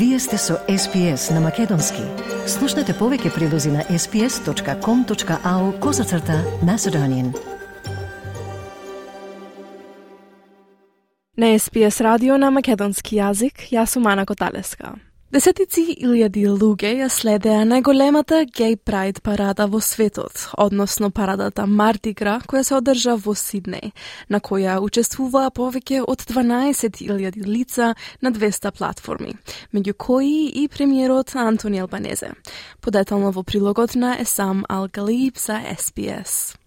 Вие сте со SPS на Македонски. Слушнете повеќе прилози на sps.com.au козацрта на Седонин. На SPS радио на македонски јазик, јас сум Ана Коталеска. Десетици илјади луѓе ја следеа најголемата гей прайд парада во светот, односно парадата Мартигра, која се одржа во Сиднеј, на која учествуваа повеќе од 12.000 лица на 200 платформи, меѓу кои и премиерот Антони Албанезе. Подетално во прилогот на Есам Алгалиб за СПС.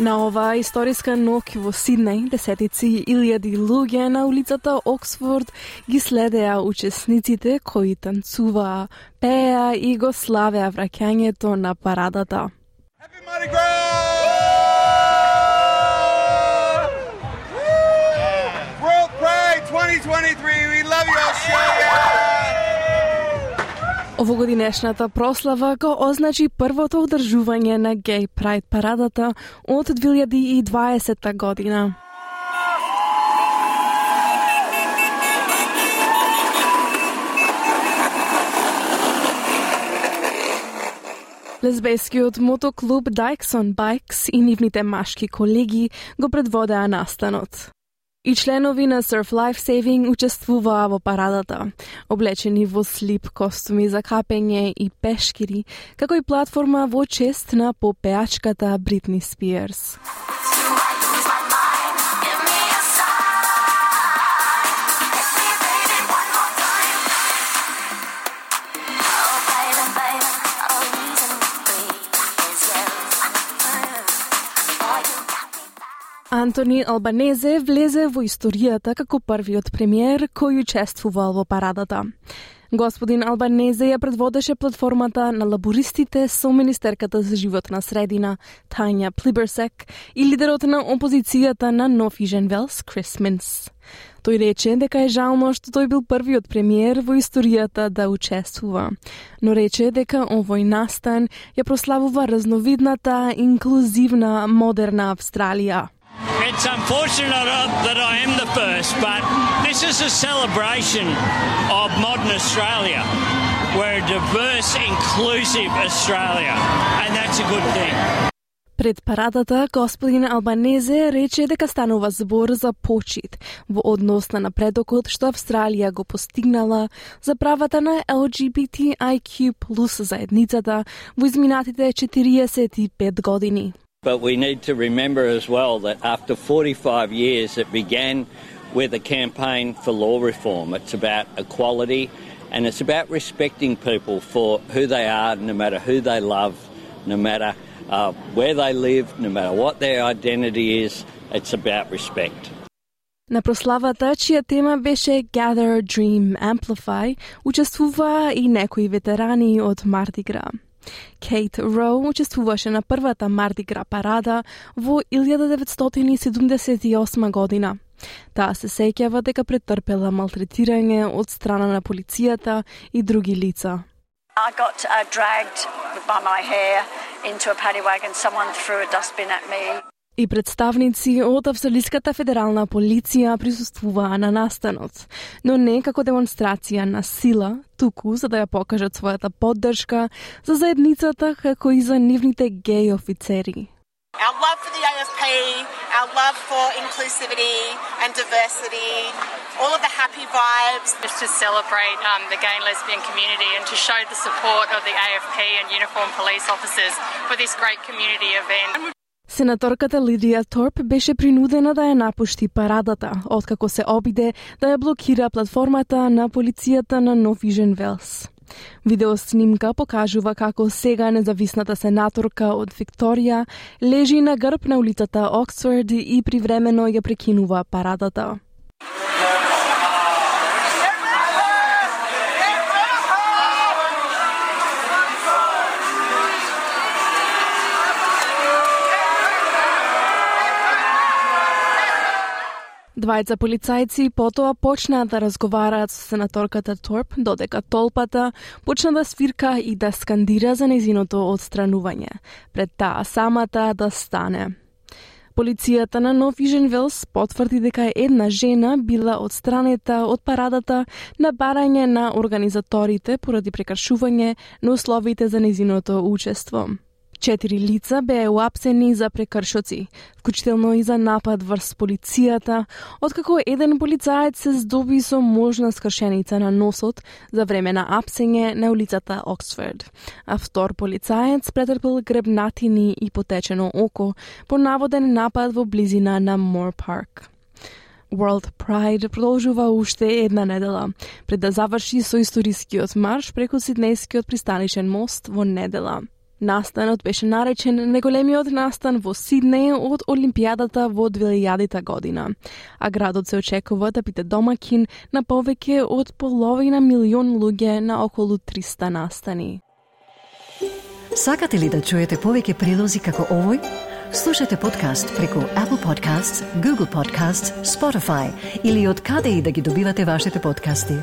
На оваа историска ноќ во Сиднеј, десетици илјади луѓе на улицата Оксфорд ги следеа учесниците кои танцуваа, пеа и го славеа враќањето на парадата. Happy Mardi Овогодинешната прослава го означи првото одржување на Гей Прайд парадата од 2020 година. Лесбескиот мотоклуб Дайксон Bikes и нивните машки колеги го предводеа настанот. И членови на Surf Life Saving учествуваа во парадата, облечени во слип костуми за капење и пешкири, како и платформа во чест на попеачката Бритни Спиерс. Антони Албанезе влезе во историјата како првиот премиер кој учествувал во парадата. Господин Албанезе ја предводеше платформата на лабористите со Министерката за животна средина Тања Плиберсек и лидерот на опозицијата на Нофижен Велс Крис Минс. Тој рече дека е жално што тој бил првиот премиер во историјата да учествува, но рече дека овој настан ја прославува разновидната, инклузивна, модерна Австралија. It's unfortunate that I am the first, but this is a celebration of modern Australia. We're a diverse, inclusive Australia, and that's a good thing. Пред парадата, господин Албанезе рече дека станува збор за почит во однос на напредокот што Австралија го постигнала за правата на LGBTIQ плюс заедницата во изминатите 45 години. But we need to remember as well that after 45 years, it began with a campaign for law reform. It's about equality and it's about respecting people for who they are, no matter who they love, no matter uh, where they live, no matter what their identity is. It's about respect. На прославата, чија тема беше Gather, Dream, Amplify, учествуваа и некои ветерани од Марди Гра. Кейт Роу учествуваше на првата Марди Гра парада во 1978 година. Таа се сеќава дека претрпела малтретирање од страна на полицијата и други лица. I got uh, dragged by my hair into a paddy wagon. Someone threw a dustbin at me. И представници од Австралиската федерална полиција присуствуваа на настанот, но не како демонстрација на сила, туку за да ја покажат својата поддршка за заедницата како и за нивните геј офицери. Our love for the AFP, our love for inclusivity and diversity, all of the happy vibes. Just to celebrate um, the gay and lesbian community and to show the support of the AFP and uniformed police officers for this great community event. Сенаторката Лидија Торп беше принудена да ја напушти парадата, откако се обиде да ја блокира платформата на полицијата на Новижен Велс. Видеоснимка покажува како сега независната сенаторка од Викторија лежи на грб на улицата Оксфорд и привремено ја прекинува парадата. Двајца полицајци потоа почнаа да разговараат со сенаторката Торп, додека толпата почна да свирка и да скандира за незиното одстранување, пред таа самата да стане. Полицијата на Нов Южен Велс потврди дека една жена била одстранета од парадата на барање на организаторите поради прекршување на условите за незиното учество. Четири лица беа уапсени за прекршоци, вклучително и за напад врз полицијата, откако еден полицаец се здоби со можна скршеница на носот за време на апсење на улицата Оксфорд, а втор полицаец претрпел гребнатини и потечено око по наводен напад во близина на Мор Парк. World Pride продолжува уште една недела, пред да заврши со историскиот марш преку Сиднејскиот пристанишен мост во недела. Настанот беше наречен неголемиот настан во Сиднеј од Олимпијадата во 2000 година, а градот се очекува да биде домакин на повеќе од половина милион луѓе на околу 300 настани. Сакате ли да чуете повеќе прилози како овој? Слушате подкаст преку Apple Podcasts, Google Podcasts, Spotify или од каде и да ги добивате вашите подкасти.